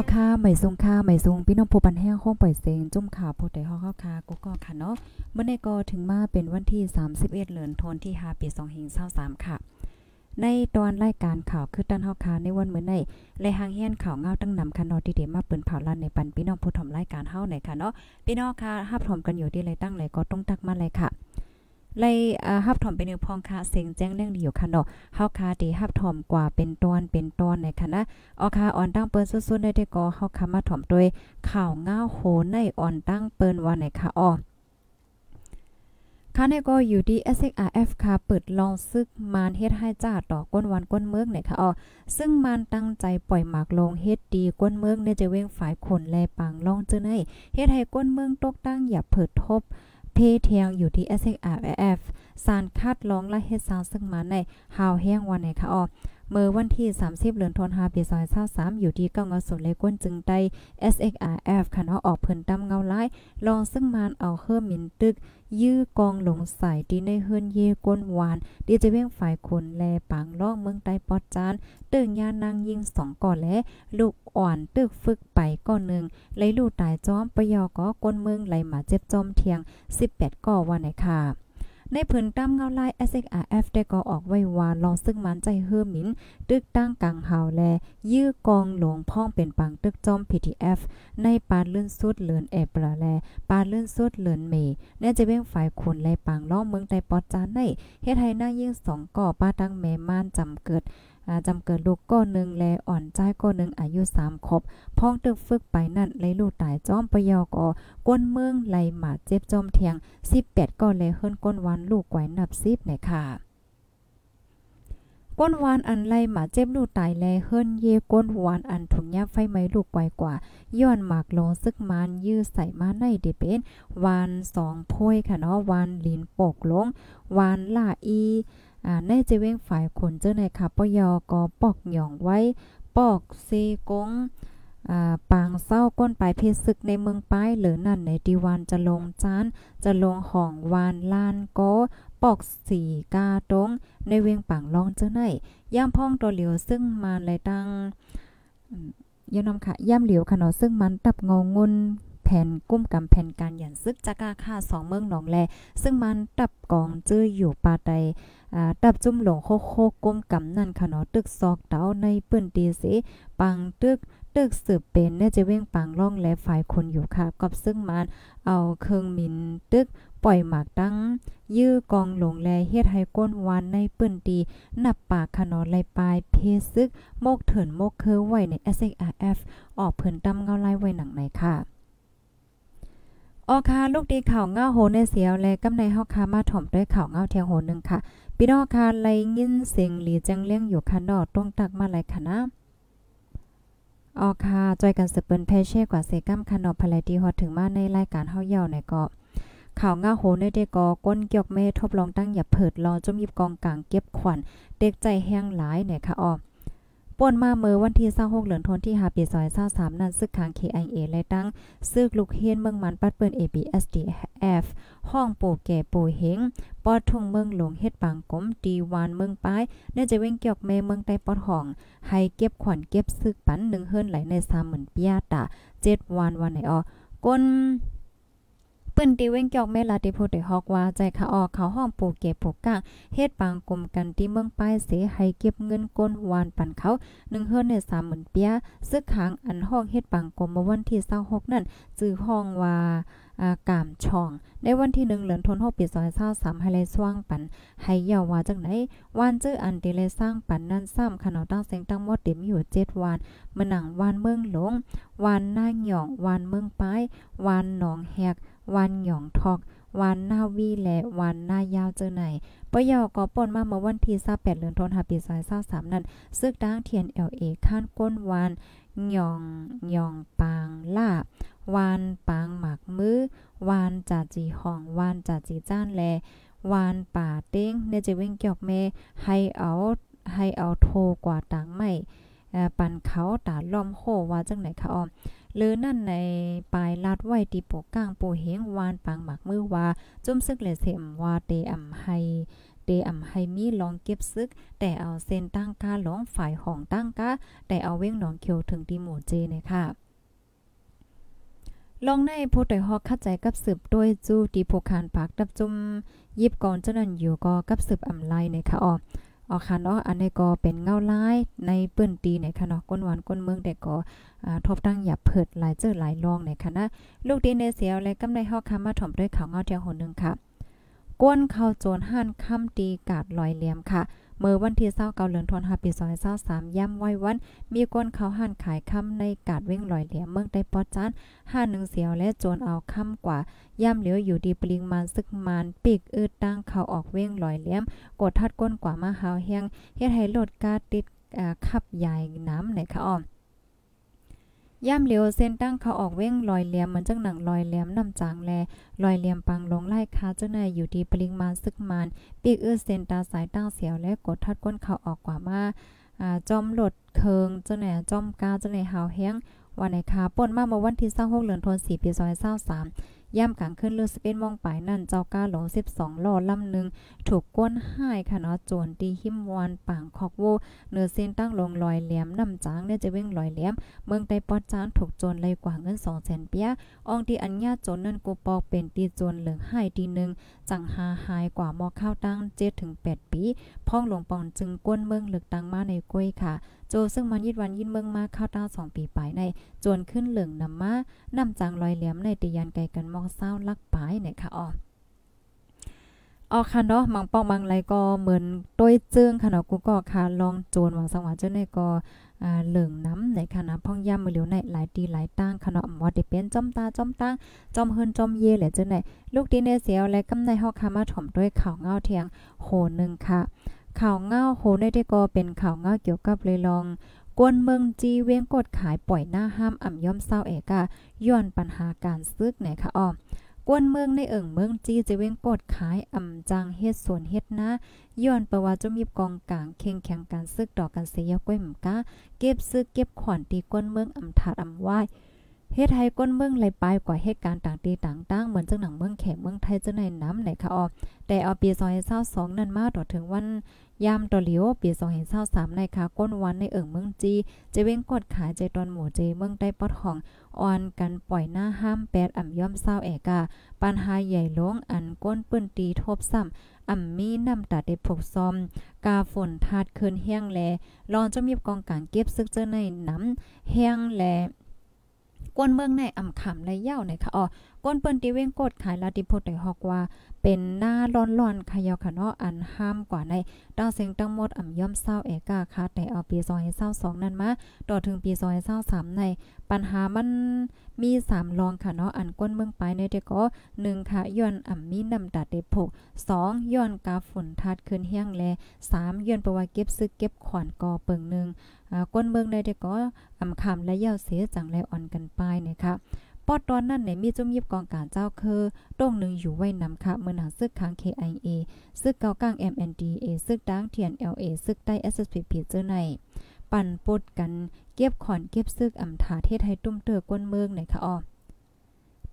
ออค่ะใหม่ทรงค่ะใหม่ทรงพี่น้องผู้ปันแห้งห้องปล่อยเซงจุ่มข่าวผู้ใดฮอกค่ะกูก็ค่ะเนาะเมื่อในก็ถึงมาเป็นวันที่ 31เหลือนทนที่5ปี2523ค่ะ ในตอนรายการข่าวคือตันเฮาคาในวันมื้อในและหางเฮียนข่าวเงาตั้งนำคันนอที่เดมาเปิ้นเผาลั่นในปันพี่น้องผู้ถมรายการเฮาในค่ะเนาะพี่น้องค่ะรับถมกันอยู่ที่ไรตั้งไรก็ต้องตักมาเลยค่ะ ไล่ฮับถอมเป็นนึงพองค่ะเสียงแจ้งเรื่องดีอยู่ค่ะเนาะเฮาคาดีฮับถอมกว่าเป็นตอนเป็นตอนในค่ะนะออคาอ่อนตั้งเปิ้นสุดๆได้ได้ก็เฮาคามาถอมด้วยข่าวง้าวโหในอ่อนตั้งเปิ้นว่าไหนค่ะอ้อค่ะเนี่ยก็อยู่ที่ SXRF ค่ะเปิดลองซึกมานเฮ็ดให้จ้าต่อก้นวันก้นเมืองเนี่ยค่ะอ๋อซึ่งมานตั้งใจปล่อยหมากลงเฮ็ดดีก้นเมืองเนี่ยจะเว้งฝ่ายคนแลปังลองเจอในเฮ็ดให้ก้นเมืองตกตั้งอย่าเผิดทบ เทเทียงอยู่ที่ SXRF สารคาดลองและเฮ็ดซาวซึ่งมาในหาวแห้งวันในคะอ๋อ เมื่อวันที่ 30เดือนธันวาคมปี2023อยู่ที่เก้าเงาสุนเลยก้นจึงได้ SXRF ค่ะเนาะออกเพิ่นตำเงาหลายลองซึ่งมานเอาเฮือมินตึก ยื้อกองหลงใส่ที่ในเฮือนเยก้นหวานดีจะเว้งฝ่ายคนแลปางล่องเมืองใต้ปอดจานตึงยานางยิงสองก่อนและลูกอ่อนตึกฝึกไปก่อนหนึ่งไหลลูกตายจ้อมปยอก็ก้นเมืองไหลมาเจ็บจอมเทียง 18ก่อวันไหนค่ะ ในผืนตั้มเงาลาย SXRF ได้ก็ออกไว้ว่าลองซึ่งมันใจเฮือมิน ตึกตั้งกลางหาวแล ยื้อกองหลวงพ่องเป็นปังตึกจอม PTF ในปานเลื่อนสุดเหลือนเอปละแลปานเลื่อนสุดเหลือนเมแน่จะเบ้งฝ่ายคนแลปังล้อมเมืองใต้ปอจานในเฮ็ดให้นางยิ่งสองก่อป้าตั้งแม่ม่านจำเกิด จำเกิดลูกก้อนหนึ่งแลอ่อนใจก้อนหนึ่งอายุ3ครบพ้องตึกฝึกไปนั่นไหลลูกตายจอมปยอกอก้นเมืองไหลหมาเจ็บจอมเทียง18ก่อนแลเฮิรนก้นวันลูกไกวนับ10ในค่ะก้นวานอันไล่หมาเจ็บลูกตายแลเฮิรนเยก้นวานอันถุงยาไฟไหม้ลูกไกวกว่าย้อนหมากลงซึกมานยื้อใส่มาในเดเป็นวานสองโพยค่ะเนาะวานลินปกลงวานล่าอี ในจะเว้งฝ่ายขนเจ้าในค่ะปยอกอปอกหย่องไว้ ปอกเซกงปางเศร้าก้นปลายเพชรศึกในเมืองป้ายหรือนั่นในดีวานจะลงจานจะลงห้องวานลานโกปอกสีกาตงในเวียงปังลองเจ้าไหนย่ามพ่องตัวเหลียวซึ่งมาเลยตั้งอืมยานำค่ะย่ำเหลียวค่ะเนาะซึ่งมันตับงงงุน แผ่นกุ้มกำแผ่นการหยันซึกจากาค่าสองเมืองหนองแล ซึ่งมันตับกองจื้ออยู่ปาใดอ่าตับจุ่มหลงโคโคก้มกำนั่นค่ะเนาะตึกซอกเตาในปิ้นตีสิปังตึกตึกสืบเป็นเนี่ยจะเว้งปังล่องและฝ่ายคนอยู่ค่ะกับซึ่งมันเอาเครื่องมินตึกปล่อยหมากตั้ง ยื้อกองหลงแลเฮ็ดให้ก้นวานในปื้นตีนับปากขนอนไหลปลายเพซึกโมกเถินโมกเคอไว้ใน SXRF ออกเพิ่นตำเงาไล่ไว้หนังไหนค่ะ ออคาลูกดีข่าวเงาโหในเสียวและกำในเฮาคามาถ่อมด้วยข่าวเงาเทียงโหนึงค่ะ พี่น้องค่ะไลยินเสียงหลีจังเลี้ยงอยู่ค่ะนอตรงตักมาหลค่ะนะออค่ะจอยกันสืบเปิ้นแพเช่กว่าเซกัมคานอพลายดีฮอดถึงมาในรายการเฮาเย่าในเกาะข่าวง่าโหในเด็กอก้นเกี่ยวเมทบลองตั้งอย่าเผิดรอจมยิบกองกลางเก็บขวัญเด็กใจแห้งหลายเนี่ยค่ะออ ป่วนมาเมื่อวันที่26เหลือนทนที่5ปีซอย23นั้นซึกขาง KIA และตั้งซึกลูกเฮียนเมืองมันปัดเปิ้น ABSDF ห้องโปแก่โปเฮงปอดทุ่งเมืองหลวงเฮ็ดปางกมดีวานเมืองป้ายเนื่อจะเว้งเกี่ยวเมเมืองใต้ปอดห้อง ให้เก็บขวัญเก็บซึกปันหนึ่งเฮิรนไหลใน30,000ปียาตา7วันวันไหนออก้น ปิ้นตีเว้งจอกแม่ลาติพูดได้ฮอกว่าใจขาออกเขาห้องปูเก็บปูกางเฮ็ดปางกลมกันที่เมืองป้ายเสให้เก็บเงินก้นวานปันเขา1เฮือนใน30,000เปียซึกขางอันห้องเฮ็ดปางกลมเมื่อวันที่26นั่นจื้อห้องว่า กามช่อง ในวันที่1เดือนธันวาคมปี2023ให้เลยสว่างปัน ให้เยาว่าจังไหนวานเจื้ออันที่เลยสร้างปันนั้นซ้ำขนาดตั้งเสียงตั้งหมดเต็มอยู่7วานมะหนังวานเมืองหลงวานหน้าหยองวานเมืองป้ายวานหนองแหกวันหยองทอกวันหน้าวีและวันหน้ายาวเจอไหนปยอก็ป่นมาเมื่อวันที่28เดือนธันวาคมปี2023นั้นซึกดังเทียน LA ข้านก้นวาน ยองหยองปางล่าวานปางหมากมือวานจาจีห้องวานจาจีจ้านแลวานป่าเต้งเนจะเว้งเกี่ยวแม่ให้เอาให้เอาโทกว่าต่างไม่ปันเขาตาล้อมโคว่าจังไหนคะออมหรือนั่นในปลายลาดไว้ตีปกก้างปูเฮงวานปังหมักมือว่าจุ่มซึกเหลเสมว่าเตอำไฮ เตอำไฮมีลองเก็บซึก แต่เอาเส้นตั้งกาหลองฝ่ายของตั้งกาแต่เอาเว้งหนองเขียวถึงตีหมู่เจเนี่ยค่ะลองในผู้ต่อยฮอกเข้าใจกับสืบด้วยจู้ตีผู้คานปากดับจุ่มยิบก่อนเจ้านั้นอยู่ก็กับสืบอำไลนี่ยค่ะอ๋ออ๋อค่ะเนาะอันนี้ก็เป็นเงาลายในเปิ้นตีในค่ะเนาะก้นหวานก้นเมืองแต่ก็อ่าทบตั้งหยับเพิดหลายเจอหลายรองในค่ะนะลูกดีในเสียวและกำไรฮอกคำมาถ่อมด้วยข่าวเงาเทียงหนนึงค่ะ ก้นเข้าโจรห้านค่ำตีกาดลอยเหลี่ยมค่ะเมื่อวันที่29เดือนธันวาคมปี2023ย่ำไว้วัน มีก้นเขาห้านขายค่ำในกาดเว้งลอยเหลี่ยมเมืองได้ปอดจานห้าหนึ่งเสียวและโจรเอาค่ำกว่าย่ำเหลียวอยู่ดีปริงมานซึกมานปีกอืดตั้งเขาออกเว้งลอยเหลี่ยม กดทัดก้นกว่ามาหาวแห้งเฮ็ดให้รถกาติดขับใหญ่น้ำในคะอ้อม ย่ำเหลียวเส้นตั้งเขาออกเว้งลอยเหลี่ยมเหมือนจังหนังลอยเหลี่ยมนำจางแลลอยเหลี่ยมปังลงไล่คาเจ้าหนายอยู่ดีปริงมาซึกมานปีกเอื้อเส้นตาสายตั้งเสียวและกดทัดก้นเขาออกกว่ามาอ่าจอมหลดเคิงเจ้าหนายจอมกาเจ้าหนายหาวแห้งวันไหนคาป่นมาเมื่อวันที่26เดือนธันวาคมปี2023 ย่ำกลางขึ้นเลือ11โมองไปนั่นเจ้าก้าหลง12ล้อลำหนึ่งถูกก้นห้ายค่ะเนาะโจรตีหิมวานปางคอกโวเนื้อเส้นตั้งลงลอยแหลมน้ำจางเนี่ยจะเว้งลอยแหลมเมืองใต้ปอดจานถูกโจรเลยกว่าเงิน200,000เปียอองที่อัญญาโจรนั่นกูปอกเป็นตีโจรเหลืองห้ทีหนึ่งจังหาหายกว่ามอข้าวตั้ง7ถึง8ปีพ้องหลวงปอนจึงก้นเมืองเลือกตั้งมาในกล้วยค่ะ โจซึ่งมันยิดวันยินเมืองมาข้าวตั้งปีปลายในจวนขึ้นเหลืองนำมานำจางลอยแหลี่ยมในตียันไกลกันมองเศร้าลักปลายเนี่ยค่ะอ๋อออค่ะเนาะมังป้องบางไรก็เหมือนต้วยจึงค่ะเนาะกูก็ค่ะลองโจรหวังสังหวะเจ้าในก็อ่าเหลืองน้ำในค่ะนะพ่องย่ำมือเหลียวในหลายตีหลายตั้งค่ะเนาะหมอได้เป็นจอมตาจอมตั้งจอมเฮินจอมเยแหละเจ้าในลูกดีในเสียวและกำในเฮาค่ะมาถ่อมด้วยข่าวเงาเทียงโหนึงค่ะ ข่าวเงาโหในได้ก็เป็นข่าวเงาเกี่ยวกับเลยลองกวนเมืองจีเวียงกดขายปล่อยหน้าห้ามอ่ำย่อมเศร้าเอกาย้อนปัญหาการซึกไหนคะอ้อกวนเมืองในเอิ่งเมืองจีจะเว้งกดขายอ่ำจังเฮ็ดสวนเฮ็ดนะย้อนประว่าจมีกองกลางเข่งแข่งการซึกดอกกันเสียก้อยหมกาเก็บซึกเก็บขวัญตีกวนเมืองอ่ำถาดอ่ำไหว เฮ็ดให้ก้นเมืองไหลไปกว่าเหตุการณ์ต่างตีต่างตั้งเหมือนจังหนังเมืองแขกเมืองไทยจะในน้ำไหนค่ะอ๋อแต่เอาปี2022นั้นมาต่อถึงวันยามตอเหลียวปี2023ในค่ะก้นวันในเอิ่งเมืองจีจะเว้งกดขายใจตอนหมู่เจเมืองใต้ปอดห้องอ่อนกันปล่อยหน้าห้ามแปดอ่ำย่อมเศร้าแอกาปัญหาใหญ่ลงอันก้นปื้นตีทบซ้ำอ่ำมีน้ำตาได้ผกซอม กาฝนทาดเคินแห้งแลรอนจะมีกองกลางเก็บซึกเจอในน้ำแห้งแล ก้นเมืองในอ่ำขำในเย่าในค่ะอ๋อก้นเปิ้นตีเว้งกดขายลาติโพดได้ฮอกว่า เป็นหน้าร้อนๆขยาวค่ะเนาะอันห้ามกว่าในดาวเสียงทั้งหมดอ่ำย่อมเศร้าเอกาค่ะแต่เอาปี2022นั้นมาต่อถึงปี2023ใน ปัญหามันมี3รองค่ะเนาะอันก้นเมืองไปในเดก็1ค่ะย้อนอ่ำมีน้ำตาเดพก2ย้อนกาฝนทัดขึ้นเฮียงแล3ย้อนประว่าเก็บซึกเก็บขวัญกอเปิงนึงอ่าก้นเมืองในเดก็อ่ำคำและเย่าเสียจังแลอ่อนกันไปนะคะ ปอดตอนนั้นเนี่ยมีจุ่มยิบกองการเจ้าคือตรงหนึ่งอยู่ไว้นำค่ะเมื่อหาซึกค้าง KIA ซึกเกากลาง MNDA ซึกดังเทียน LA ซึกใต้ SSPP เจอในปั่นปดกันเก็บขอนเก็บซึกอำถาเทศให้ตุ้มเตอก้นเมืองในค่ะอ้อ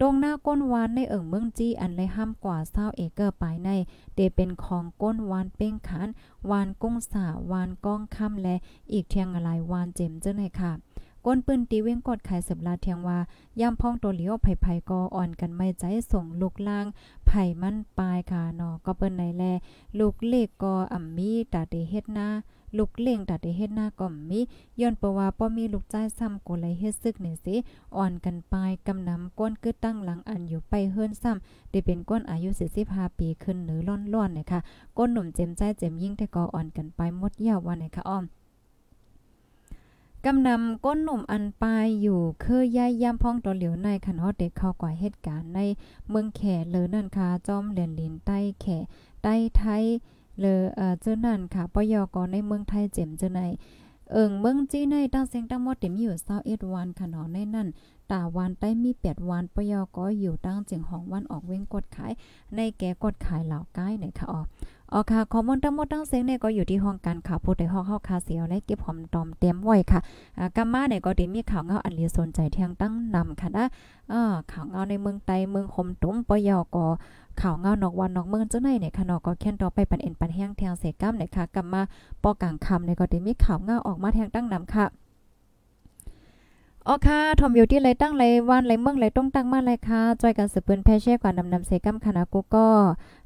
ตรงหน้าก้นวานในเอิ่งเมืองจี้อันเลยห้ามกว่าเศร้าเอเกอร์ปายในเดเป็นของก้นวานเป้งขานวานกุ้งสาวานก้องค่ำและอีกเทียงอะไรวานเจมเจ้าในค่ะ ก้นปืนตีเว้งกดขายสืบลาเทียงว่าย่ำพ้องตัวเหลียวไผ่ๆก็อ่อนกันไม่ใจส่งลูกล่างไผ่มันปลายค่ะเนาะก็เปิ้นไหนแลลูกเลขก็อ่ำมีตาเตเฮ็ดหน้าลูกเล่งตาเตเฮ็ดหน้าก็มีย้อนเพราะว่าป้อมีลูกจ้ายซ้ำก็เลยเฮ็ดซึกนี่สิอ่อนกันปลายกำนำก้นกึดตั้งหลังอันอยู่ไปเฮิรนซ้ำได้เป็นก้นอายุ45ปีขึ้นหรือล่อนๆเนี่ยค่ะก้นหนุ่มเจมใจเจมยิ่งแต่ก็อ่อนกันไปหมดยาวว่าเนี่ยค่ะอ้อม กำนำก้นหนุ่มอันปลายอยู่เคยย้ายย่ำพ้องตัวเหลียวในคันฮอดเด็กเข้ากว่าเหตุการณ์ในเมืองแขเลยนั่นค่ะจอมเหรียญลินใต้แขใต้ไทยเลยเอ่อเจ้านั่นค่ะปยกในเมืองไทยเจ็มเจ้าในเอิงเมืองจี้ในตั้งเสียงตั้งหมดเต็มอยู่21วันค่ะเนาะในนั่นตาวันใต้มี8วันปยกอยู่ตั้งเจียงของวันออกเว้งกดขายในแกกดขายเหล่าก้ายเนี่ยค่ะอ๋อ อ๋อค่ะข้อมูลทั้งหมดทั้งเสียงเนี่ยก็อยู่ที่ห้องการข่าวผู้ใดห้องเฮาคาเสียวและเก็บหอมตอมเต็มไว้ค่ะอ่ากามาเนี่ยก็ได้มีข่าวเงาอันเลียสนใจเที่ยงตั้งนำค่ะนะเออข่าวเงาในเมืองไตเมืองคมตุ้มปยก็ข่าวเงานอกวันนอกเมืองเจ้าในเนี่ยค่ะเนาะก็แค่นต่อไปปันเอ็นปันแห้งแทงเสกัมเนี่ยค่ะกลับมาปอกลางคำเนี่ยก็ได้มีข่าวเงาออกมาแทงตั้งนำค่ะ อ๋อค่ะทอมอยู่ที่ไรตั้งไรวันไรเมืองไรต้องตั้งมาไรค่ะจอยกันสืบเปิ้นแพ่แช่กว่านำนำเสกัมคณะกูก็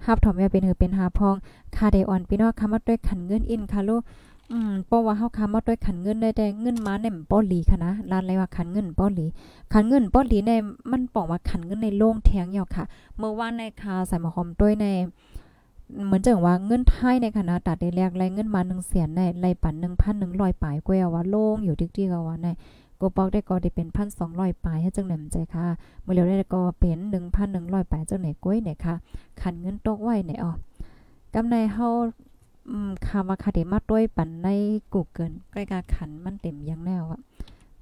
ฮับทอมอย่าเป็นหือเป็นหาพองคาเดออนพี่น้องค่ะมาด้วยขันเงินอินค่ะลูกอืมเพราะว่าเฮาค้ามาด้วยขันเงินได้แต่เงินมาเนี่ยมันบ่หลีค่ะนะร้านไรว่าขันเงินบ่หลีขันเงินบ่หลีในมันบอกว่าขันเงินในโล่งแทงเงียอค่ะ เมื่อวานในคาใส่มาหอมด้วยในเหมือนจังว่าเงินไทยในคณะตัดได้แลกไรเงินมา1แสนในไรปัน1,100ปลายกว่าว่าโล่งอยู่ดิกๆกว่าใน กูปอกได้ก็ได้เป็นพันสองร้อยปลายให้จังไหนมันใจค่ะเมื่อเร็วได้ก็เป็น1,100ปลายจังไหนก้อยเนี่ยค่ะขันเงินตกไว้ในอ๋อกำในเฮาอืมคำว่าคาเดมาด้วยปันในกูเกินใกล้กาขันมันเต็มยังแนวอะ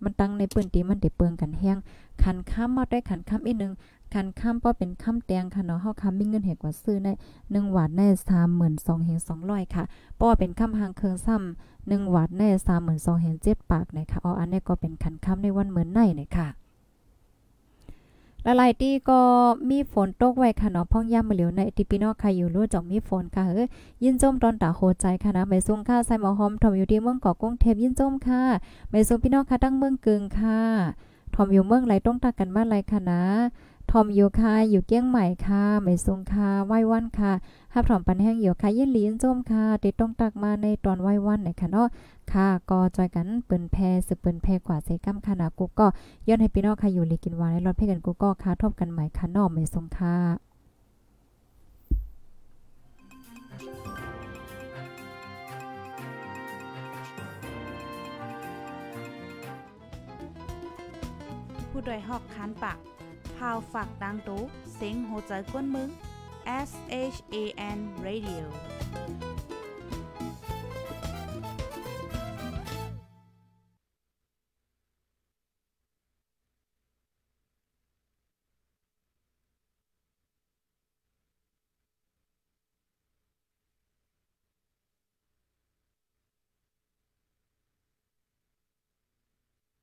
มันตั้งในปืนตีมันเด้เปลืองกันแห้งขันค้ำมาด้วยขันค้ำอีกหนึง ขันค้ำป้อเป็นค้ำแตงค่ะเนาะเฮาค้ำมีเงินเหตุกว่าซื้อใน1หวาดใน32,000เฮง200ค่ะเพราะว่าเป็นค้ำหางเครื่องซ้ำ1หวาดใน32,000เฮง7ปากนะคะอ๋ออันนี้ก็เป็นขันค้ำในวันเหมือนในนี่ยค่ะหลายๆที่ก็มีฝนตกไว้ค่ะเนาะพ่องย่ำมาเหลียวในติปินอกค่ะอยู่รู้จ่องมีฝนค่ะเฮ้ยยินจมตอนตาโหใจค่ะนะไปส่งค่ะใส่หมอหอมถมอยู่ที่เมืองเกาะกรุงเทพยินจมค่ะไปส่งพี่น้องค่ะตั้งเมืองกึ่งค่ะถอมอยู่เมืองไหลต้องตักกันมาไรค่ะนะ ทอมอยู่ค่ะอยู่เกี้ยงใหม่ค่ะไม่ส่งค่ะไหว้วันค่ะฮับถอมปันแห้งอยู่ค่ะยินหลียินจมค่ะติดต้องตักมาในตอนไหว้วันเนี่ยค่ะเนาะค่ะ ก็จอยกันเปิ้นแพสืบเปิ้นแพกว่าเซกัมค่ะนะกูก็ย้อนให้พี่น้องค่ะอยู่ลีกินวานในรถเพ่กันกูก็ค่ะทบกันใหม่ค่ะนอมไม่ทรงค่ะผู้โดยหอกคานปาก พาวฝากดังตู้เซ็งโหใจกวนมึง S H A N Radio